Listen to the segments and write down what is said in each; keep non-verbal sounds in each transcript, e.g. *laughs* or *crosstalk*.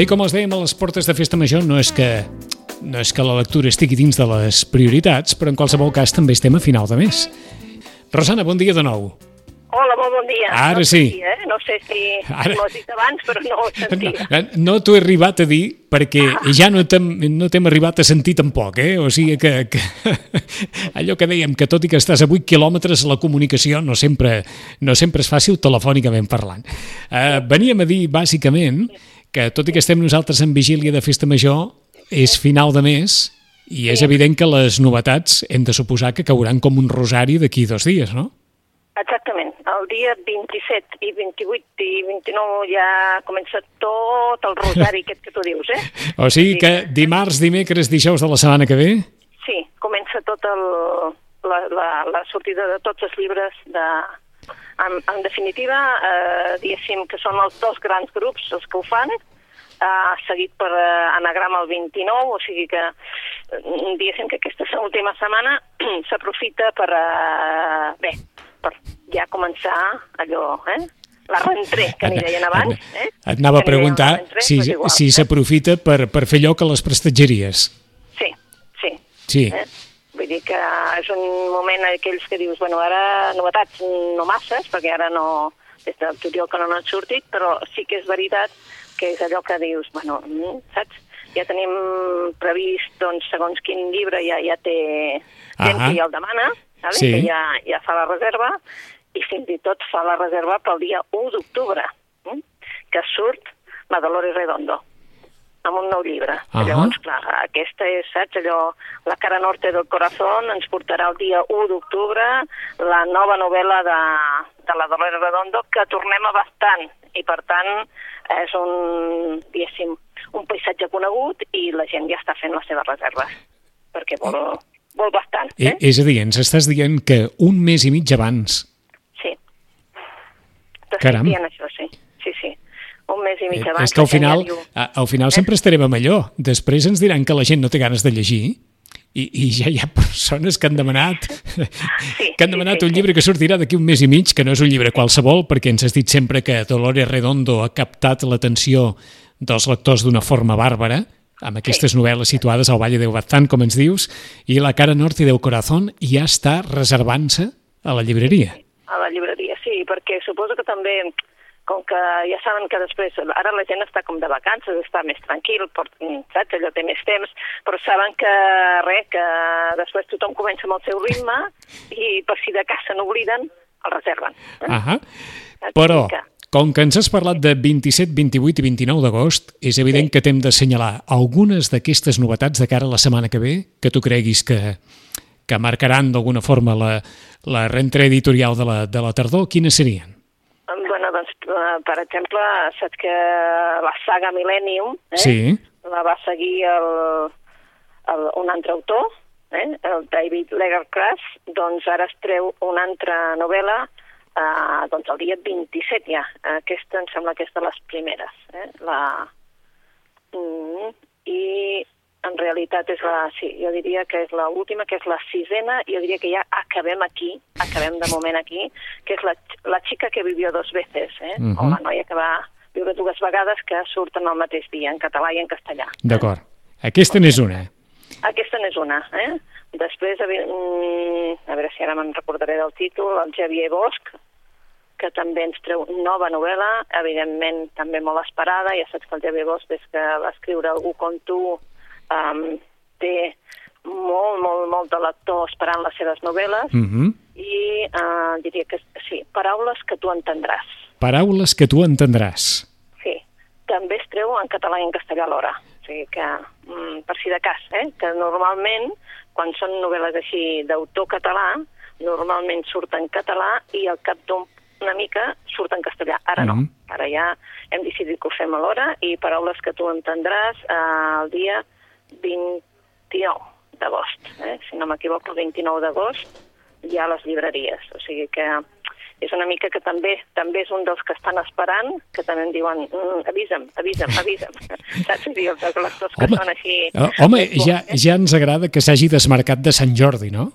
Bé, com els dèiem a les portes de Festa Major, no és que no és que la lectura estigui dins de les prioritats, però en qualsevol cas també estem a final de mes. Rosana, bon dia de nou. Hola, molt bon dia. Ara no sí. Sentia, eh? No sé si Ara- m'ho has dit abans, però no ho *laughs* sentia. No, no t'ho he arribat a dir perquè ja no t'hem no arribat a sentir tampoc, eh? O sigui que, que *laughs* allò que dèiem, que tot i que estàs a 8 quilòmetres, la comunicació no sempre, no sempre és fàcil telefònicament parlant. Uh, veníem a dir, bàsicament, que tot i que estem nosaltres en vigília de Festa Major, és final de mes i és evident que les novetats hem de suposar que cauran com un rosari d'aquí dos dies, no? Exactament. El dia 27 i 28 i 29 ja comença tot el rosari aquest que tu dius, eh? *laughs* O sigui que dimarts, dimecres, dijous de la setmana que ve... Sí, comença tot el, la, la, la sortida de tots els llibres de... En, en definitiva, eh, diguéssim que són els dos grans grups els que ho fan, eh, seguit per eh, anagrama el 29, o sigui que eh, diguéssim que aquesta última setmana *clears throat* s'aprofita per, eh, bé, per ja començar allò, eh? La rentré, que n'hi deien abans. Eh? Et anava a preguntar rentré, si, igual, si eh? s'aprofita per, per fer lloc a les prestatgeries. Sí, sí. Sí. Eh? Vull dir que és un moment aquells que dius, bueno, ara novetats no masses, perquè ara no, des del juliol que no n'han sortit, però sí que és veritat que és allò que dius, bueno, mm, saps? Ja tenim previst, doncs, segons quin llibre ja, ja té gent Ahà. que ja el demana, vale? Sí. que ja, ja fa la reserva, i fins i tot fa la reserva pel dia 1 d'octubre, mm? que surt la Dolores Redondo amb un nou llibre. Ahà. Llavors, clar, aquesta és, saps, allò, La cara norte del corazón ens portarà el dia 1 d'octubre la nova novel·la de, de la Dolores Redondo, que tornem a bastant, i per tant és un, diguéssim, un paisatge conegut i la gent ja està fent les seves reserves, perquè vol, vol bastant. Eh? Eh? És a dir, ens estàs dient que un mes i mig abans Sí. Caram. dient això, sí. Sí, sí. Un mes i mig eh, abans. és que al final, a- al final sempre estarem amb allò. Després ens diran que la gent no té ganes de llegir i, i ja hi ha persones que han demanat que han sí, demanat sí, un sí. llibre que sortirà d'aquí un mes i mig, que no és un llibre qualsevol, perquè ens has dit sempre que Dolores Redondo ha captat l'atenció dels lectors d'una forma bàrbara, amb aquestes novel·les situades al Valle de Baztán, com ens dius, i La cara norte del corazón ja està reservant-se a la llibreria. A la llibreria, sí, perquè suposo que també, com que ja saben que després, ara la gent està com de vacances, està més tranquil, por, saps, allò té més temps, però saben que, res, que després tothom comença amb el seu ritme *laughs* i per si de cas se n'obliden, el reserven. Eh? Ahà. Però, Que- com que ens has parlat de 27, 28 i 29 d'agost, és evident que t'hem d'assenyalar algunes d'aquestes novetats de cara a la setmana que ve que tu creguis que, que marcaran d'alguna forma la, la rentre editorial de la, de la tardor. Quines serien? Eh, per exemple, saps que la saga Millennium eh, Sí. la va seguir el, el, un altre autor, eh, el David Lagercraft, doncs ara es treu una altra novel·la eh, doncs el dia 27 ja. Aquesta em sembla que és de les primeres. Eh? La... Mm, I en realitat és la, sí, jo diria que és l'última, que és la sisena, jo diria que ja acabem aquí, acabem de moment aquí, que és la, la xica que vivió dos veces, eh? Mhm. o la noia que va viure dues vegades que surten el mateix dia, en català i en castellà. D'acord. Aquesta n'és una. Aquesta n'és una, eh? Després, a veure, mm, a veure si ara me'n recordaré del títol, el Xavier Bosch, que també ens treu nova novel·la, evidentment també molt esperada, ja saps que el Xavier Bosch, des que va escriure Algú com tu, um, té molt, molt, molt de lector esperant les seves novel·les, Mm -hmm. i uh, diria que sí, paraules que tu entendràs. Paraules que tu entendràs. Sí, també es treu en català i en castellà alhora. O sigui que, mm, per si de cas, eh? que normalment, quan són novel·les així d'autor català, normalment surt en català i al cap d'un una mica surt en castellà. Ara no. Mhm. Ara ja hem decidit que ho fem alhora i paraules que tu entendràs eh, el dia 29 d'agost. Eh? Si no m'equivoco, el 29 d'agost hi ha a les llibreries. O sigui que és una mica que també també és un dels que estan esperant, que també em diuen mm, avisa'm, avisa'm, avisa'm. *laughs* Saps? Dir, els lectors que Home, són així... eh, home ja, ja ens agrada que s'hagi desmarcat de Sant Jordi, no?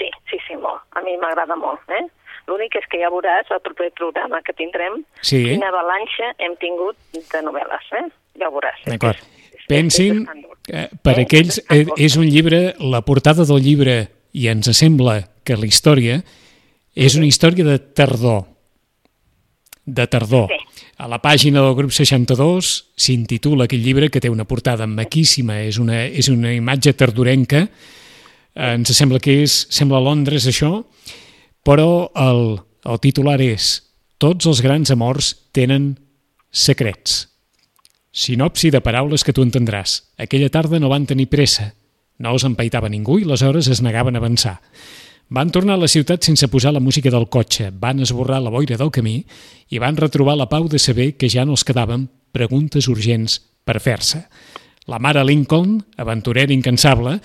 Sí, sí, sí, molt. A mi m'agrada molt, eh? L'únic és que ja veuràs el proper programa que tindrem Sí. quina avalanxa hem tingut de novel·les, eh? Ja ho veuràs. D'acord. És- Pensin, eh, per Eh? aquells, eh, és un llibre, la portada del llibre, i ens sembla que la història és una història de tardor. De tardor. A la pàgina del grup 62 s'intitula aquell llibre que té una portada maquíssima, és una, és una imatge tardorenca, eh, ens sembla que és, sembla Londres això, però el, el titular és Tots els grans amors tenen secrets. Sinopsi de paraules que tu entendràs. Aquella tarda no van tenir pressa. No els empaitava ningú i les hores es negaven a avançar. Van tornar a la ciutat sense posar la música del cotxe, van esborrar la boira del camí i van retrobar la pau de saber que ja no els quedaven preguntes urgents per fer-se. La mare Lincoln, aventurera incansable,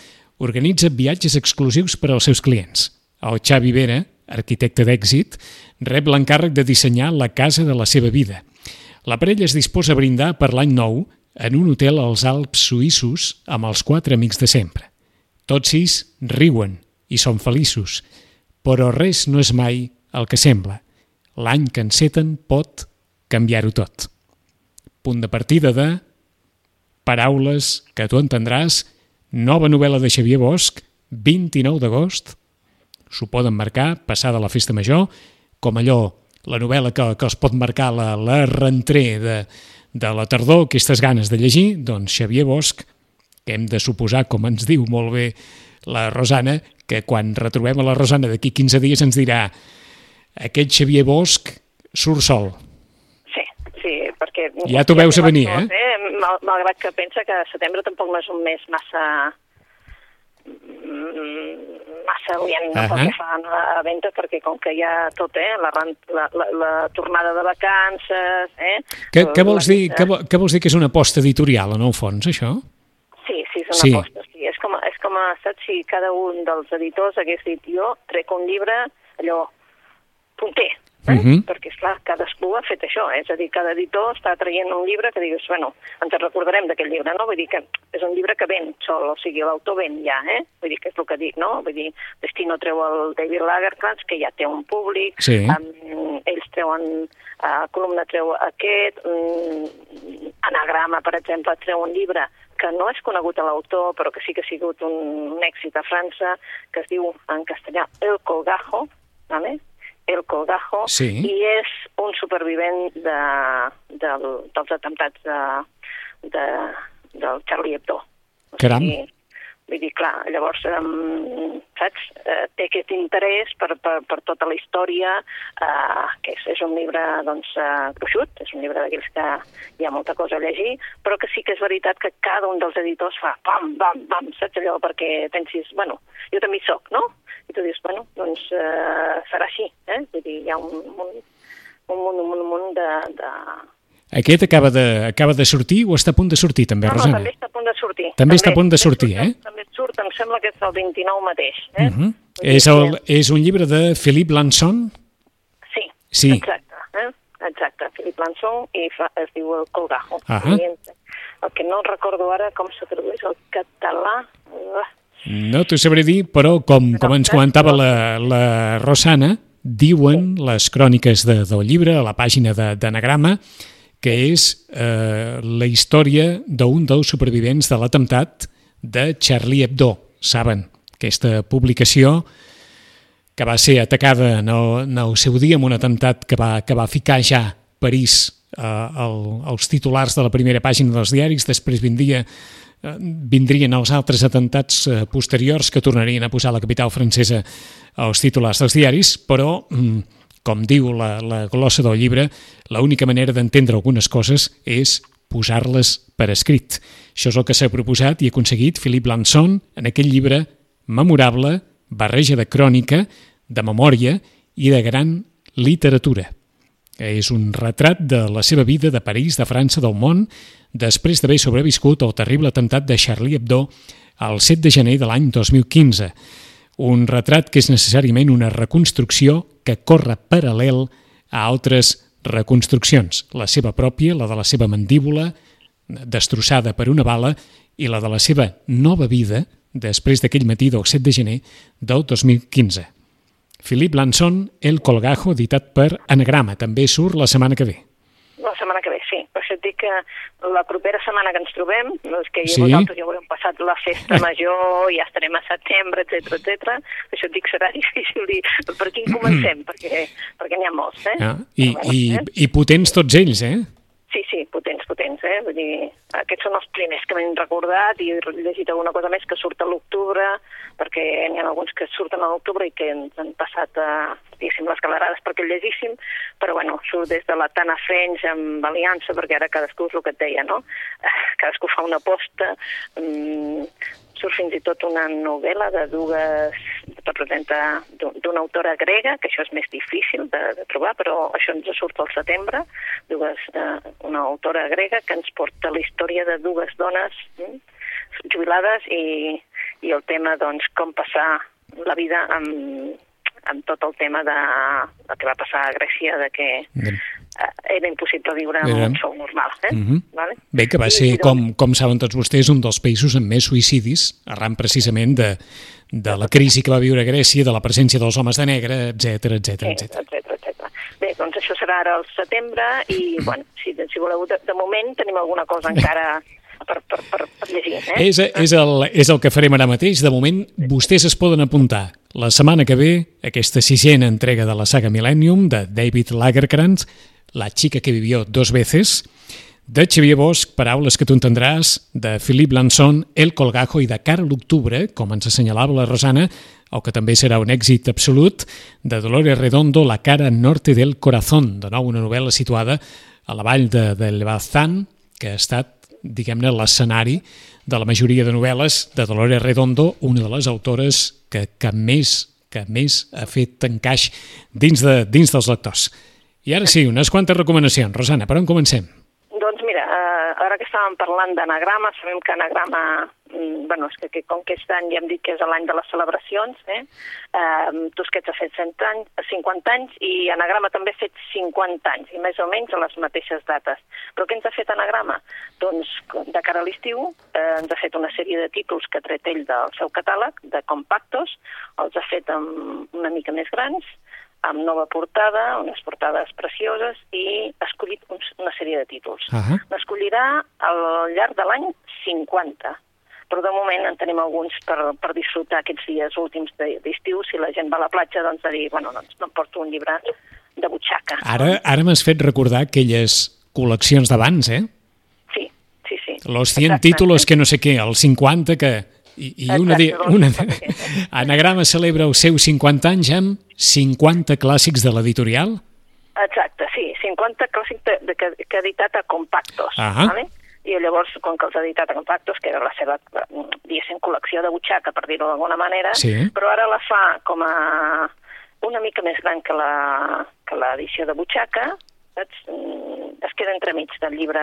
organitza viatges exclusius per als seus clients. El Xavi Vera, arquitecte d'èxit, rep l'encàrrec de dissenyar la casa de la seva vida. La parella es disposa a brindar per l'any nou en un hotel als Alps suïssos amb els quatre amics de sempre. Tots sis riuen i són feliços, però res no és mai el que sembla. L'any que enceten pot canviar-ho tot. Punt de partida de Paraules que tu entendràs, nova novel·la de Xavier Bosch, 29 d'agost, s'ho poden marcar, passada la festa major, com allò, la novel·la que, que els pot marcar la, la rentré de, de la tardor, aquestes ganes de llegir, doncs Xavier Bosch, que hem de suposar, com ens diu molt bé la Rosana, que quan retrobem a la Rosana d'aquí 15 dies ens dirà aquest Xavier Bosch surt sol. Sí, sí, perquè... Ja t'ho veus a venir, eh? Mal, malgrat que pensa que setembre tampoc no és un mes massa massa orient no, uh -huh. pel que fa a venda, perquè com que hi ha tot, eh, la, la, la, la tornada de vacances... Eh, què, què, vols dir, què, què vols dir que és una aposta editorial, en el fons, això? Sí, sí, és una Sí. aposta. Sí. És, com, és com, saps, si cada un dels editors hagués dit jo trec un llibre, allò, punter, eh? Mhm. perquè, esclar, cadascú ha fet això, eh? és a dir, cada editor està traient un llibre que digues, bueno, ens en recordarem d'aquest llibre, no? Vull dir que és un llibre que ven sol, o sigui, l'autor ven ja, eh? Vull dir que és el que dic, no? Vull dir, Destino treu el David Lagerkrantz, que ja té un públic, Sí. um, ells treuen, uh, Columna treu aquest, um, Anagrama, per exemple, treu un llibre que no és conegut a l'autor, però que sí que ha sigut un, un èxit a França, que es diu en castellà El Colgajo, ¿vale? El Colgajo, Sí. i és un supervivent de, del, dels atemptats de, de, del Charlie Hebdo. O Caram. sigui, vull dir, clar, llavors, um, saps, uh, té aquest interès per, per, per tota la història, uh, que és, és un llibre, doncs, uh, gruixut, és un llibre d'aquells que hi ha molta cosa a llegir, però que sí que és veritat que cada un dels editors fa pam, pam, pam, saps allò, perquè pensis, bueno, jo també hi soc, no? I tu dius, bueno, doncs uh, serà així, eh? Vull dir, hi ha un munt, un munt, un munt, un munt de... de... Aquest acaba de, acaba de sortir o està a punt de sortir, també, No, no, Rosana? també està a punt de sortir. També està a punt de sortir, eh? També em sembla que és el 29 mateix. Eh? Uh -huh. És, el, és un llibre de Philippe Lanson? Sí, Sí. exacte. Eh? Exacte, Philip Lanson i fa, es diu el Colgajo. Ahà. I El que no recordo ara com se tradueix al català... Uh, No t'ho sabré dir, però com, com ens comentava la, la Rosana, diuen les cròniques de, del llibre, a la pàgina de- d'Anagrama, que és eh, la història d'un dels supervivents de l'atemptat de Charlie Hebdo. Saben, aquesta publicació que va ser atacada en el, en el seu dia amb un atemptat que va, que va ficar ja París eh, el, els titulars de la primera pàgina dels diaris, després vindria, eh, vindrien els altres atemptats eh, posteriors que tornarien a posar la capital francesa als titulars dels diaris, però, mm, com diu la, la glossa del llibre, l'única manera d'entendre algunes coses és posar-les per escrit. Això és el que s'ha proposat i aconseguit Philippe Lanson en aquest llibre memorable, barreja de crònica, de memòria i de gran literatura. És un retrat de la seva vida de París, de França, del món, després d'haver sobreviscut al terrible atemptat de Charlie Hebdo el 7 de gener de l'any 2015. Un retrat que és necessàriament una reconstrucció que corre paral·lel a altres reconstruccions, la seva pròpia, la de la seva mandíbula, destrossada per una bala, i la de la seva nova vida després d'aquell matí del 7 de gener del 2015. Philip Lanson, El Colgajo, editat per Anagrama, també surt la setmana que ve. La setmana que ve, sí. Això et dic que la propera setmana que ens trobem, doncs que Sí. vosaltres ja haurem passat la festa major, ja estarem a setembre, etc etc. Això et dic que serà *laughs* difícil dir per quin comencem, perquè, perquè n'hi ha molts, eh? Ah, i, bueno, i, eh? I potents tots ells, eh? Sí, sí, potents, potents, eh? Vull dir, aquests són els primers que m'he recordat i he llegit alguna cosa més que surt a l'octubre, perquè n'hi ha alguns que surten a l'octubre i que ens han passat, eh, diguéssim, les calarades perquè el llegíssim, però bueno, surt des de la Tana French amb Aliança, perquè ara cadascú és el que et deia, no? Eh, Cadascú fa una aposta, mm, surt fins i tot una novel·la de dues, representa d'un- d'una autora grega, que això és més difícil de, de trobar, però això ens surt al setembre, dues, eh, una autora grega que ens porta la història de dues dones mm, jubilades i, i el tema, doncs, com passar la vida amb, amb tot el tema de, del que va passar a Grècia, de que De- eh, era impossible viure Era- un sou normal. Eh? Mhm. vale? Bé, que va ser, i, doncs, com, com saben tots vostès, un dels països amb més suïcidis, arran precisament de, de la crisi que va viure Grècia, de la presència dels homes de negre, etc etc etc. etc etc. Bé, doncs això serà ara al setembre i, *clears throat* bueno, si, si voleu, de, de moment tenim alguna cosa encara per, per, per, per llegir. Eh? És, és, el, és el que farem ara mateix. De moment, vostès es poden apuntar la setmana que ve aquesta sisena entrega de la saga Millennium de David Lagerkrantz, La chica que vivió dos veces, de Xavier Bosch, Paraules que tu entendràs, de Philip Lanson, El Colgajo i de cara a l'octubre, com ens assenyalava la Rosana, o que també serà un èxit absolut, de Dolores Redondo, La cara norte del corazón, de nou una novel·la situada a la vall de, del Bazán, que ha estat, diguem-ne, l'escenari de la majoria de novel·les de Dolores Redondo, una de les autores que, que més que més ha fet encaix dins, de, dins dels lectors. I ara sí, unes quantes recomanacions. Rosana, per on comencem? Doncs mira, eh, ara que estàvem parlant d'anagrama, sabem que anagrama, bueno, és que, que com que aquest any ja hem dit que és l'any de les celebracions, eh? eh Tusquets ha fet 100 anys, 50 anys i anagrama també ha fet 50 anys, i més o menys a les mateixes dates. Però què ens ha fet anagrama? Doncs de cara a l'estiu eh, ens ha fet una sèrie de títols que ha tret ell del seu catàleg, de compactos, els ha fet amb una mica més grans, amb nova portada, unes portades precioses i ha escollit uns, una sèrie de títols. Ahà. N'escollirà al llarg de l'any 50, però de moment en tenim alguns per, per disfrutar aquests dies últims de- d'estiu. Si la gent va a la platja, doncs de dir, bueno, doncs no em porto un llibre de butxaca. Ara, ara m'has fet recordar aquelles col·leccions d'abans, eh? Sí, sí, sí. Los 100 Exacte. títulos que no sé què, els 50 que... I, i una, de, una de. *laughs* Anagrama celebra els seus 50 anys amb 50 clàssics de l'editorial. Exacte, sí, 50 clàssics de, de, que, que ha editat a compactos. Ahà. Vale? I llavors, com que els ha editat a compactos, que era la seva, eh, diguéssim, col·lecció de butxaca, per dir-ho d'alguna manera, Sí. però ara la fa com a una mica més gran que la que l'edició de butxaca, saps? Mm, es queda entremig del llibre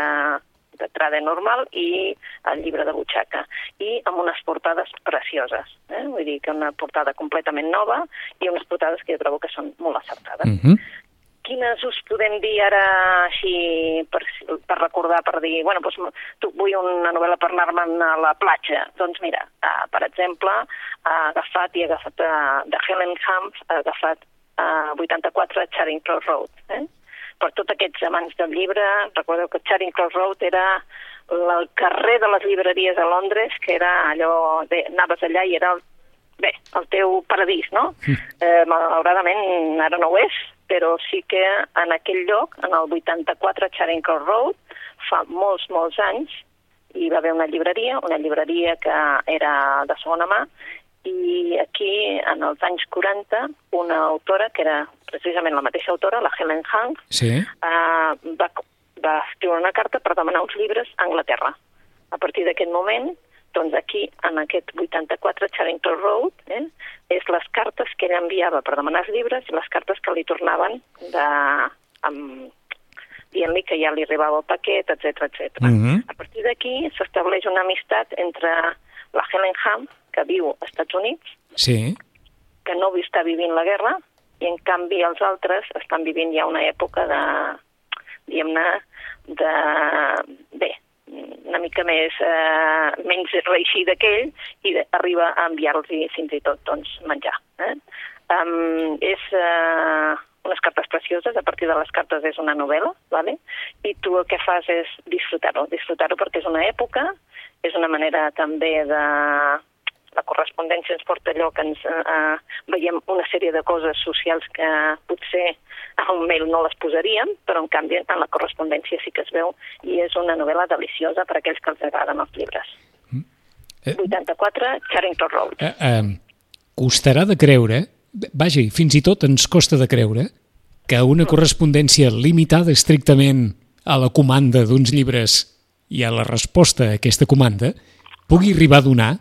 de trade normal i el llibre de butxaca i amb unes portades precioses eh? vull dir que una portada completament nova i unes portades que jo trobo que són molt acertades Uh -huh. quines us podem dir ara així per recordar, per dir, bueno, doncs tu, vull una novel·la per anar-me'n a la platja. Doncs mira, uh, per exemple, ha agafat i ha agafat uh, de Helen Humph, ha agafat uh, 84 Charing Cross Road. Eh? Per tots aquests amants del llibre, recordeu que Charing Cross Road era el carrer de les llibreries a Londres, que era allò, de, anaves allà i era el bé, el teu paradís, no? Eh, malauradament ara no ho és, però sí que en aquell lloc, en el 84 Charing Cross Road, fa molts, molts anys, hi va haver una llibreria, una llibreria que era de segona mà, i aquí, en els anys 40, una autora, que era precisament la mateixa autora, la Helen Hunt, Sí. eh, va, va escriure una carta per demanar uns llibres a Anglaterra. A partir d'aquest moment Doncs aquí, en aquest 84 Charrington Road, eh, és les cartes que ell enviava per demanar els llibres i les cartes que li tornaven de, amb, dient-li que ja li arribava el paquet, etc etc. Mhm. A partir d'aquí s'estableix una amistat entre la Helen Hunt, que viu als Estats Units, Sí. que no està vivint la guerra, i en canvi els altres estan vivint ja una època de, diguem-ne, de... bé, una mica més, eh, menys reeixida que ell, i arriba a enviar-los fins i tot doncs, menjar. Eh? Um, és uh, unes cartes precioses, a partir de les cartes és una novel·la, vale? i tu el que fas és disfrutar-ho, disfrutar-ho perquè és una època, és una manera també de... La correspondència ens porta allò que ens eh, veiem una sèrie de coses socials que potser a un mail no les posaríem, però en canvi en la correspondència sí que es veu i és una novel·la deliciosa per a aquells que els agraden els llibres. Eh. 84 Charrington Road. Eh, eh, costarà de creure, vaja, fins i tot ens costa de creure, que una correspondència limitada estrictament a la comanda d'uns llibres i a la resposta a aquesta comanda pugui arribar a donar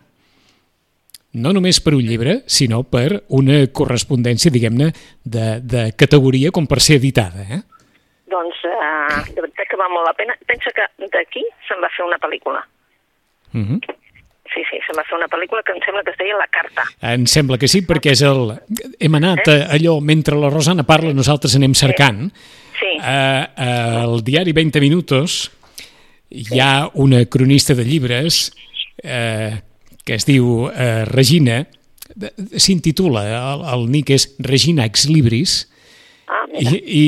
no només per un llibre, sinó per una correspondència, diguem-ne, de, de categoria com per ser editada. Eh? Doncs eh, de veritat que val molt la pena. Pensa que d'aquí se'n va fer una pel·lícula. Uh -huh. Sí, sí, se'n va fer una pel·lícula que em sembla que es deia La Carta. Em sembla que sí, perquè és el... hem anat a, allò, mentre la Rosana parla, nosaltres anem cercant. Sí, Eh, eh, al diari 20 Minutos hi ha una cronista de llibres eh, que es diu eh, Regina, s'intitula, el, el nick és Regina Ex Libris, ah, i, mira, i,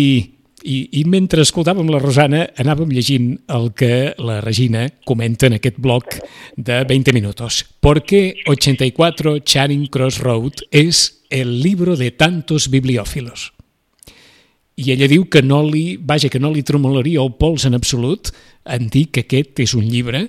i, i mentre escoltàvem la Rosana anàvem llegint el que la Regina comenta en aquest blog de 20 minutos. ¿Por qué 84 Charing Cross Road es el libro de tantos bibliófilos? I ella diu que no li, vaja, que no li tremolaria el pols en absolut en dir que aquest és un llibre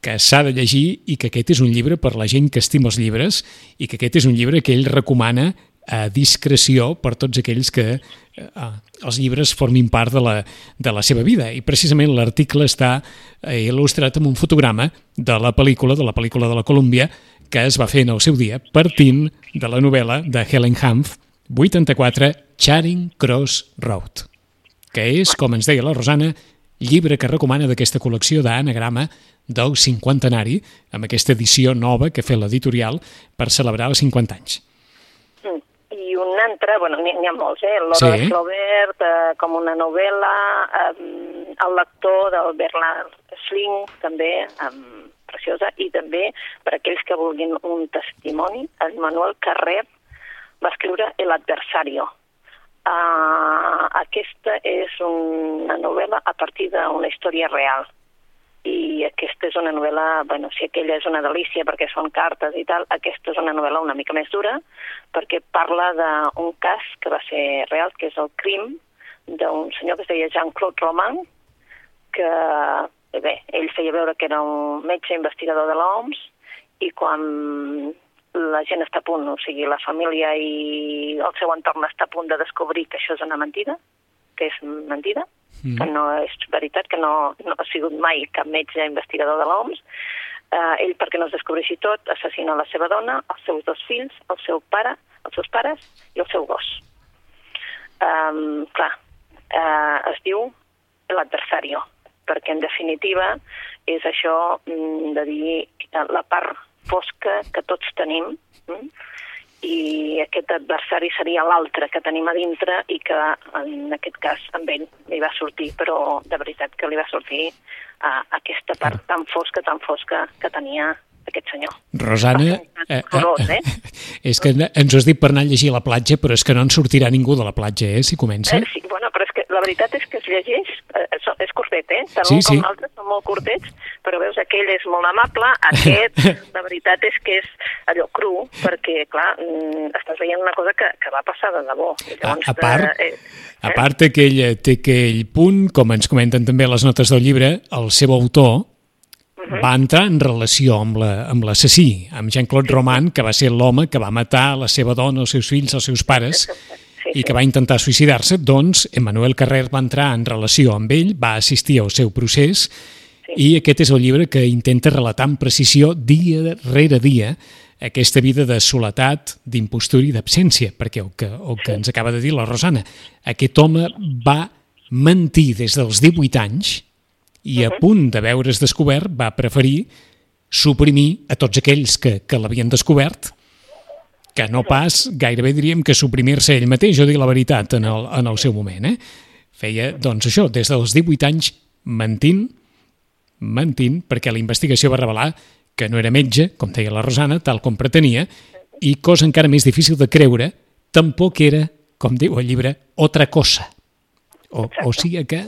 que s'ha de llegir i que aquest és un llibre per la gent que estima els llibres i que aquest és un llibre que ell recomana a discreció per tots aquells que eh, els llibres formin part de la, de la seva vida. I precisament l'article està eh, il·lustrat amb un fotograma de la pel·lícula, de la pel·lícula de la Colòmbia, que es va fer en el seu dia, partint de la novel·la de Helen Humph, 84, Charing Cross Road, que és, com ens deia la Rosana, llibre que recomana d'aquesta col·lecció d'anagrama del cinquantenari, amb aquesta edició nova que ha fet l'editorial per celebrar els 50 anys. Mm. I un altre, bueno, n'hi ha molts, eh? L'Hora Sí. de Flaubert, eh, com una novel·la, eh, El lector del Bernard Sling, també, eh, preciosa, i també, per aquells que vulguin un testimoni, el Manuel Carrer va escriure El adversario. Uh, aquesta és una novel·la a partir d'una història real i aquesta és una novel·la, bueno, si aquella és una delícia perquè són cartes i tal, aquesta és una novel·la una mica més dura perquè parla d'un cas que va ser real, que és el crim d'un senyor que es deia Jean-Claude Roman, que, bé, ell feia veure que era un metge investigador de l'OMS i quan la gent està a punt, o sigui, la família i el seu entorn està a punt de descobrir que això és una mentida, que és mentida, mm. que no és veritat, que no, no ha sigut mai cap metge investigador de l'OMS, eh, ell, perquè no es descobreixi tot, assassina la seva dona, els seus dos fills, el seu pare, els seus pares i el seu gos. Um, clar, eh, es diu l'adversario, perquè en definitiva és això mm, de dir eh, la part fosca que tots tenim mm? I aquest adversari seria l'altre que tenim a dintre i que en aquest cas amb ell li va sortir, però de veritat que li va sortir uh, aquesta part tan fosca, tan fosca que tenia aquest senyor. Rosana, eh, Horrorós, eh, eh? *laughs* és que ens ho has dit per anar a llegir a la platja, però és que no en sortirà ningú de la platja, eh, si comença. Eh, sí, bueno, la veritat és que es llegeix, eh, és, és curtet, eh? Tant Sí, sí. com l'altre són molt curtets, però veus, aquell és molt amable, aquest, *laughs* la veritat és que és allò cru, perquè, clar, mm, estàs veient una cosa que, que va passar de debò. I A, llavors, a part, eh, a part aquell, té aquell punt, com ens comenten també les notes del llibre, el seu autor va entrar en relació amb la- amb l'assassí, amb Jean-Claude Roman, que va ser l'home que va matar la seva dona, els seus fills, els seus pares, sí, i que va intentar suïcidar-se, doncs Emmanuel Carrer va entrar en relació amb ell, va assistir al seu procés sí. I aquest és el llibre que intenta relatar amb precisió dia rere dia aquesta vida de soledat, d'impostura i d'absència, perquè el que, el que ens acaba de dir la Rosana, aquest home va mentir des dels 18 anys i a punt de veure's descobert va preferir suprimir a tots aquells que, que l'havien descobert que no pas, gairebé diríem que suprimir-se ell mateix, jo dic la veritat, en el, en el seu moment. Eh? Feia, doncs això, des dels 18 anys mentint, mentint, perquè la investigació va revelar que no era metge, com deia la Rosana, tal com pretenia, i cosa encara més difícil de creure, tampoc era, com diu el llibre, otra cosa. O, o sigui que,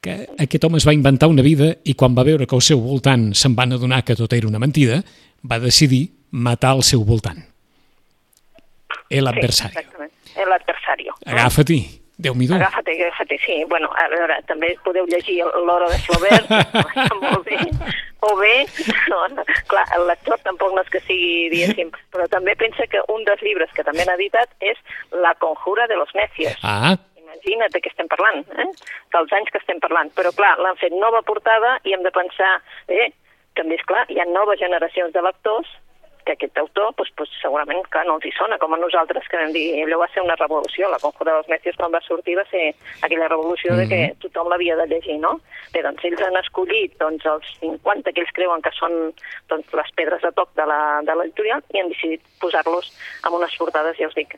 que aquest home es va inventar una vida i quan va veure que al seu voltant se'n van adonar que tot era una mentida, va decidir matar al seu voltant. El adversario. Sí, exactament. El adversario. Agafa-t'hi, Déu-m'hi-do. Agafa't, agafa't, sí. Bueno, a veure, també podeu llegir l'Hora de Flaubert, *laughs* *laughs* molt bé. O bé, no, no, clar, el lector tampoc no és que sigui, diguéssim, però també pensa que un dels llibres que també han editat és La conjura de los necios. Ah, Imagina't de què estem parlant, eh? dels anys que estem parlant. Però clar, l'han fet nova portada i hem de pensar, eh, també és clar, hi ha noves generacions de lectors que aquest autor doncs, doncs, segurament que no els hi sona, com a nosaltres que vam dir, allò va ser una revolució, la Conjura dels Necios quan va sortir va ser aquella revolució mm -hmm. de que tothom l'havia de llegir, no? Bé, doncs ells han escollit doncs, els 50 que ells creuen que són doncs, les pedres de toc de la, de l'editorial i han decidit posar-los amb unes portades, ja us dic,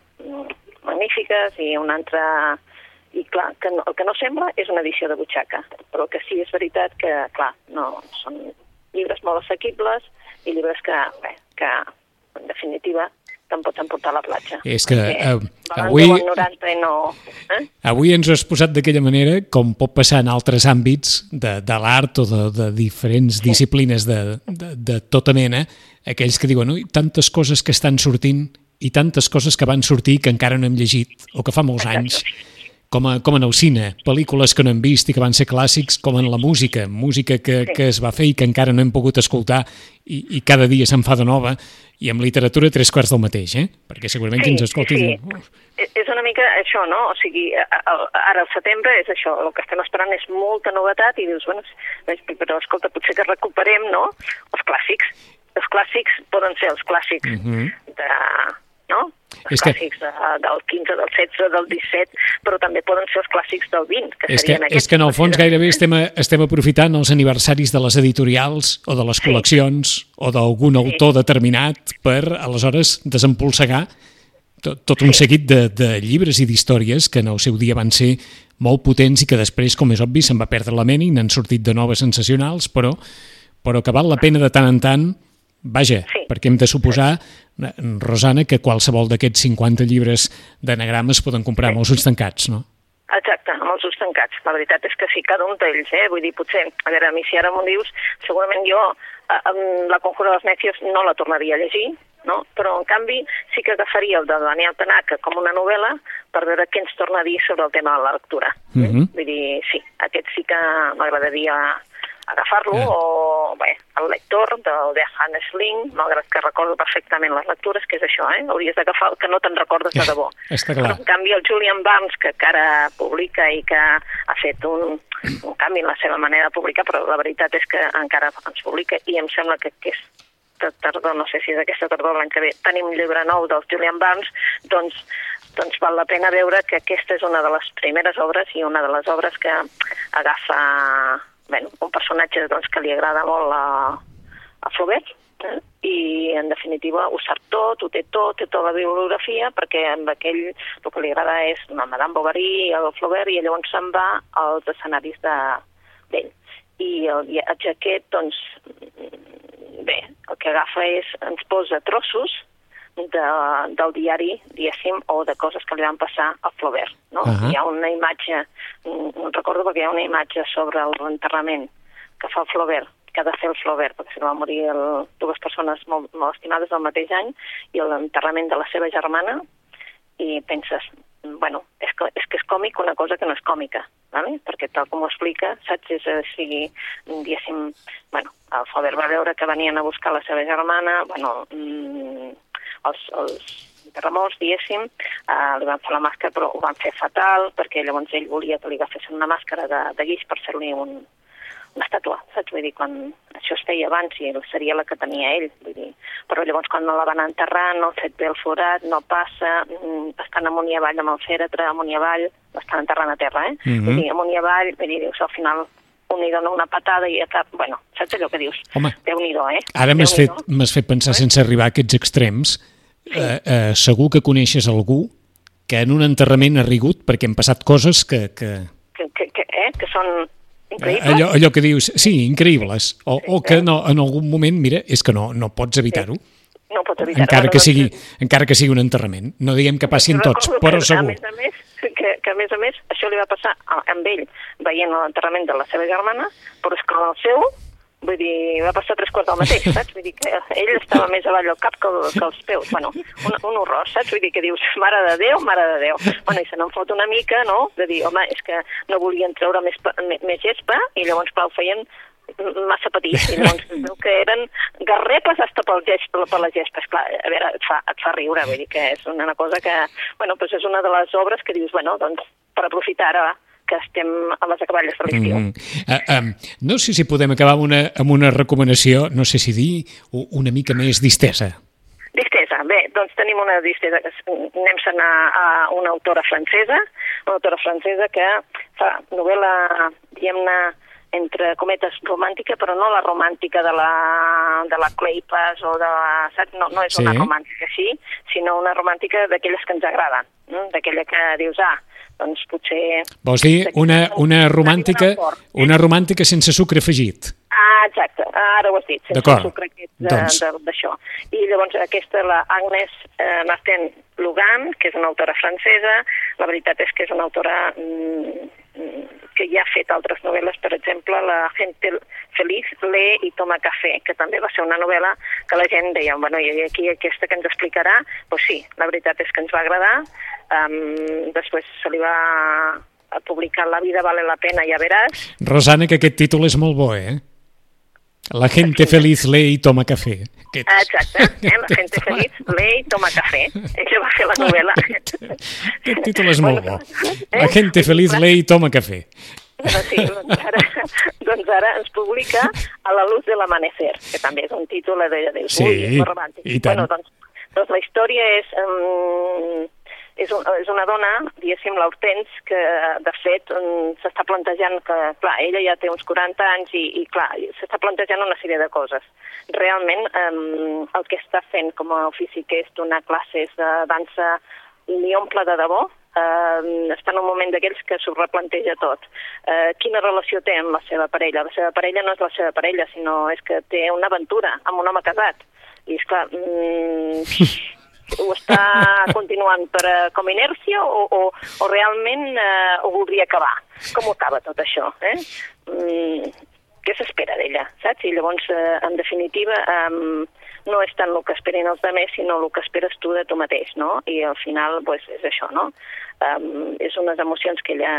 magnífiques i una altra i clar, que no, el que no sembla és una edició de butxaca, però que sí és veritat que, clar, no, són llibres molt assequibles i llibres que, bé, que en definitiva te'n pots emportar a la platja. És que eh, avui, 10 en 90 i no... Eh? avui ens ho has posat d'aquella manera, com pot passar en altres àmbits de, de l'art o de, de diferents disciplines de, de, de tota mena, aquells que diuen, ui, tantes coses que estan sortint i tantes coses que van sortir que encara no hem llegit o que fa molts anys com, a, com en el cine, pel·lícules que no hem vist i que van ser clàssics, com en la música, música que, Sí. que es va fer i que encara no hem pogut escoltar i, i cada dia se'n fa de nova, i amb literatura tres quarts del mateix, eh? Perquè segurament qui ens escolti... sí. diu, "Uf, És- una mica això, no? O sigui, ara al setembre és això, el que estem esperant és molta novetat i dius, bueno, però escolta, potser que recuperem, no?, els clàssics. Els clàssics poden ser els clàssics Mhm. de, no? Els És que- clàssics de, del 15, del 16, del 17, però també poden ser els clàssics del 20, que És que, serien aquests. és que en el fons gairebé estem, a- estem aprofitant els aniversaris de les editorials o de les col·leccions o d'algun autor determinat per, aleshores, desempolsegar tot, tot un seguit de, de llibres i d'històries que en el seu dia van ser molt potents i que després, com és obvi, se'n va perdre la mena i n'han sortit de noves sensacionals, però, però que val la pena de tant en tant Vaja, Sí. perquè hem de suposar, eh, Rosana, que qualsevol d'aquests 50 llibres d'anagrames poden comprar amb els ulls tancats, no? Exacte, amb els ulls tancats. La veritat és que sí, cada un d'ells, eh? Vull dir, potser, a veure, a mi si ara m'ho dius, segurament jo eh, amb la Conjura dels Necios no la tornaria a llegir, no? però en canvi sí que agafaria el de Daniel Tanaka com una novel·la per veure què ens torna a dir sobre el tema de la lectura. Mhm. Vull dir, sí, aquest sí que m'agradaria agafar-lo, Ja. o bé, el lector del de Hannes Ling, malgrat que recordo perfectament les lectures, que és això, eh? hauries d'agafar el que no te'n recordes de debò. Està Però, clar. en canvi, el Julian Barnes, que encara publica i que ha fet un, un canvi en la seva manera de publicar, però la veritat és que encara ens publica i em sembla que aquesta tardor, no sé si és aquesta tardor l'any que ve, tenim un llibre nou del Julian Barnes, doncs, doncs val la pena veure que aquesta és una de les primeres obres i una de les obres que agafa bueno, un personatge doncs, que li agrada molt a, a Flaubert, eh? i en definitiva ho sap tot, ho té tot, té tota la bibliografia, perquè amb aquell el que li agrada és la Madame Bovary, el Flaubert, i llavors se'n va als escenaris de- d'ell. I el viatge aquest, doncs, bé, el que agafa és, ens posa trossos de, del diari, diguéssim, o de coses que li van passar a Flaubert. No? Ahà. Hi ha una imatge, no recordo perquè hi ha una imatge sobre l'enterrament que fa el Flaubert, que ha de fer el Flaubert, perquè si no van morir el, dues persones molt, molt estimades el mateix any, i l'enterrament de la seva germana, i penses, bueno, és que, és que és còmic una cosa que no és còmica, ¿vale? perquè tal com ho explica, saps, és a sigui, diguéssim, bueno, el Flaubert va veure que venien a buscar la seva germana, bueno, mm, els, els terremors, diguéssim, eh, li van fer la màscara, però ho van fer fatal, perquè llavors ell volia que li agafessin una màscara de, de guix per fer-li un, estàtua, saps? Vull dir, quan això es feia abans i seria la que tenia ell, vull dir, però llavors quan la van enterrar no ha fet bé el forat, no passa, mm, estan amunt i avall amb el fèretre, amunt i avall, l'estan enterrant a terra, eh? Mhm. Vull dir, amunt i avall, vull dir, dius, al final un li dona una patada i acaba... Bueno, saps allò que dius? Home, Déu-n'hi-do, eh? Ara m'has fet, fet pensar, sense arribar a aquests extrems, eh, eh, segur que coneixes algú que en un enterrament ha rigut perquè han passat coses que... que Que, que, que, eh? que són eh, increïbles. allò, allò que dius, sí, increïbles, o, o que no, en algun moment, mira, és que no, no pots evitar-ho, No pots evitar encara, que sigui, encara que sigui un enterrament. No diguem que passin tots, però segur. A més a més, que, que a més a més, això li va passar a, amb ell, veient l'enterrament de la seva germana, però és que el seu, vull dir, va passar tres quarts del mateix, saps? Vull dir que ell estava més avall al cap que, el, que els peus. Bueno, un, un horror, saps? Vull dir que dius, mare de Déu, mare de Déu. Bueno, i se n'en fot una mica, no?, de dir, home, és que no volien treure més, més gespa i llavors, clar, ho feien massa petits i llavors *laughs* veu que eren garrepes hasta pel gest, per les gespes clar, a veure, et fa, et fa riure vull dir que és una cosa que bueno, doncs és una de les obres que dius, bueno, doncs per aprofitar ara que estem a les acaballes de l'estiu. Mm. Uh, um, no sé si podem acabar amb una, amb una recomanació, no sé si dir, una mica més distesa. Distesa, bé, doncs tenim una distesa, anem a a una autora francesa, una autora francesa que fa novel·la, diguem-ne, entre cometes romàntica, però no la romàntica de la, de la Claypas o de la, saps? No, no és Sí. una romàntica així, sinó una romàntica d'aquelles que ens agraden, no? d'aquella que dius, ah, doncs potser... Vols dir una, una romàntica eh? una romàntica sense sucre afegit? Ah, exacte, ara ho has dit, sense sucre aquest de- Doncs. d'això. I llavors aquesta, la Agnes eh, Martin Lugan, que és una autora francesa, la veritat és que és una autora mm, mm, que ja ha fet altres novel·les, per exemple, La gente feliz lee i toma cafè, que també va ser una novel·la que la gent deia, bueno, i aquí aquesta que ens explicarà, doncs sí, la veritat és que ens va agradar, um, després se li va publicar La vida vale la pena, ja veràs, Rosana, que aquest títol és molt bo, eh? La gente feliz lee i toma cafè. Aquest... Ah, Exacte, eh? la gente feliz *laughs* lee i toma cafè. Ella va fer la novel·la. Aquest títol és molt bo. Eh? La gente feliz lee i toma cafè. Bueno, sí, doncs ara, doncs ara ens publica A la luz de l'amanecer, que també és un títol de, de, Sí, ui, és molt romàntic. i tant. Bueno, doncs, doncs la història és... Um, és, un, és una dona, diguéssim, l'Hortens, que de fet um, s'està plantejant que, clar, ella ja té uns 40 anys i, i clar, s'està plantejant una sèrie de coses. Realment, um, el que està fent com a ofici que és donar classes de dansa li omple de debò, eh, està en un moment d'aquells que s'ho replanteja tot. Eh, quina relació té amb la seva parella? La seva parella no és la seva parella, sinó és que té una aventura amb un home casat. I, esclar, mm, *laughs* ho està *laughs* continuant per, eh, com a inèrcia o, o, o realment eh, ho voldria acabar? Com ho acaba tot això? Eh? Mm, què s'espera d'ella, saps? I llavors, eh, en definitiva, eh, no és tant el que esperen els altres, sinó el que esperes tu de tu mateix, no? I al final, pues, és això, no? Um, és unes emocions que ella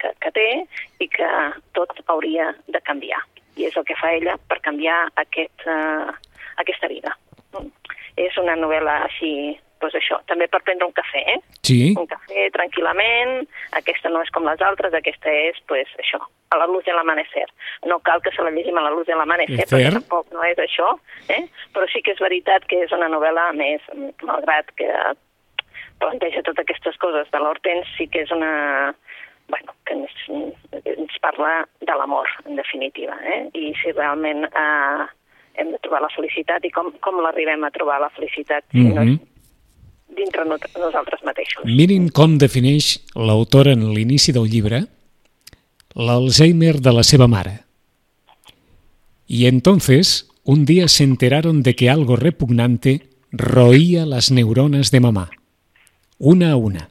que, que té i que tot hauria de canviar. I és el que fa ella per canviar aquest, uh, aquesta vida. Mm. És una novel·la així, doncs això, també per prendre un cafè, eh? Sí, un cafè tranquil·lament, aquesta no és com les altres, aquesta és, pues, això, a la luz de l'amanecer. No cal que se la llegim a la luz de l'amanecer, perquè tampoc no és això, eh? però sí que és veritat que és una novel·la més, malgrat que planteja totes aquestes coses de l'Hortens, sí que és una bueno, que ens, ens parla de l'amor, en definitiva, eh? i si realment eh, hem de trobar la felicitat i com, com l'arribem a trobar la felicitat si no és Mhm. dintre no, nosaltres mateixos. mirin com defineix l'autora en l'inici del llibre l'Alzheimer de la seva mare. Y entonces, un día se enteraron de que algo repugnante roía las neuronas de mamá, una a una.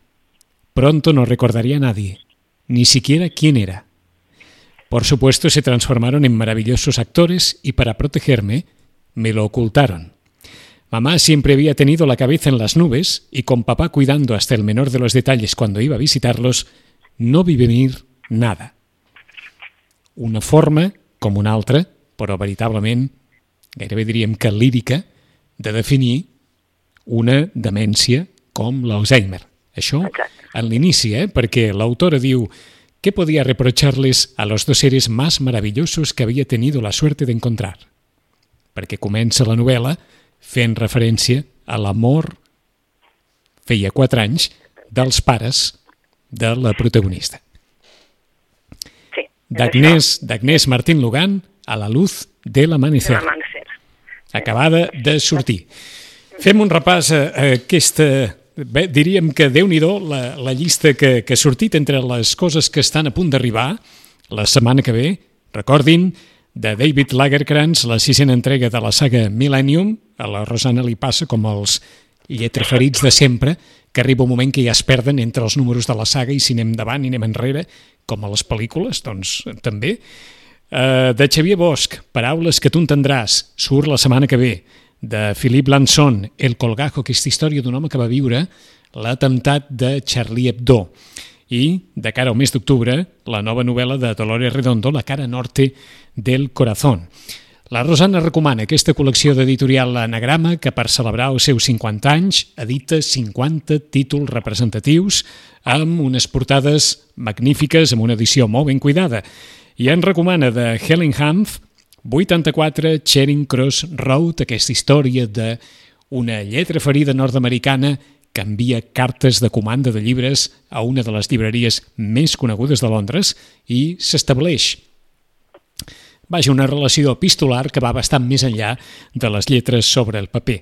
Pronto no recordaría a nadie, ni siquiera quién era. Por supuesto, se transformaron en maravillosos actores y para protegerme, me lo ocultaron. Mamá siempre había tenido la cabeza en las nubes y con papá cuidando hasta el menor de los detalles cuando iba a visitarlos, no vi venir nada. Una forma, com una altra, però veritablement, gairebé diríem que lírica, de definir una demència com l'Alzheimer. Això en l'inici, eh? perquè l'autora diu ¿qué podía reprocharles a los dos seres más maravillosos que había tenido la suerte de encontrar? Perquè comença la novel·la fent referència a l'amor feia quatre anys dels pares de la protagonista. Sí. D'Agnès Martín Lugan a la luz de l'amanecer. de l'amanecer. acabada de sortir. Fem un repàs a aquesta... Bé, diríem que déu nhi la, la llista que, que ha sortit entre les coses que estan a punt d'arribar la setmana que ve. Recordin, de David Lagerkrantz, la sisena entrega de la saga Millennium. A la Rosana li passa com els lletreferits de sempre, que arriba un moment que ja es perden entre els números de la saga i si anem davant i anem enrere, com a les pel·lícules, doncs també. Uh, de Xavier Bosch, Paraules que tu entendràs, surt la setmana que ve. De Philippe Lanson, El Colgajo, aquesta història d'un home que va viure l'atemptat de Charlie Hebdo. I, de cara al mes d'octubre, la nova novel·la de Dolores Redondo, La cara norte del corazón. La Rosana recomana aquesta col·lecció d'editorial Anagrama que per celebrar els seus 50 anys edita 50 títols representatius amb unes portades magnífiques, amb una edició molt ben cuidada. I en recomana de Helen Hanf 84 Charing Cross Road, aquesta història de una lletra ferida nord-americana que envia cartes de comanda de llibres a una de les llibreries més conegudes de Londres i s'estableix Vaja, una relació epistolar que va bastant més enllà de les lletres sobre el paper.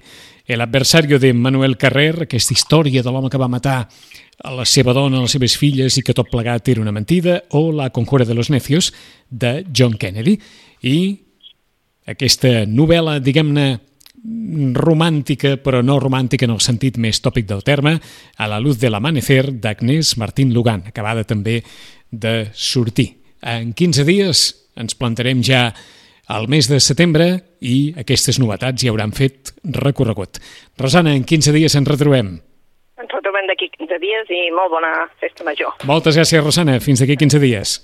El adversario de Manuel Carrer, aquesta història de l'home que va matar a la seva dona, a les seves filles i que tot plegat era una mentida, o La conjura de los necios, de John Kennedy. I aquesta novel·la, diguem-ne, romàntica, però no romàntica en el sentit més tòpic del terme, A la luz de l'amanecer, d'Agnès Martín Lugan, acabada també de sortir. En 15 dies ens plantarem ja al mes de setembre i aquestes novetats ja hauran fet recorregut. Rosana, en 15 dies ens retrobem. Ens retrobem d'aquí 15 dies i molt bona festa major. Moltes gràcies, Rosana. Fins d'aquí 15 dies.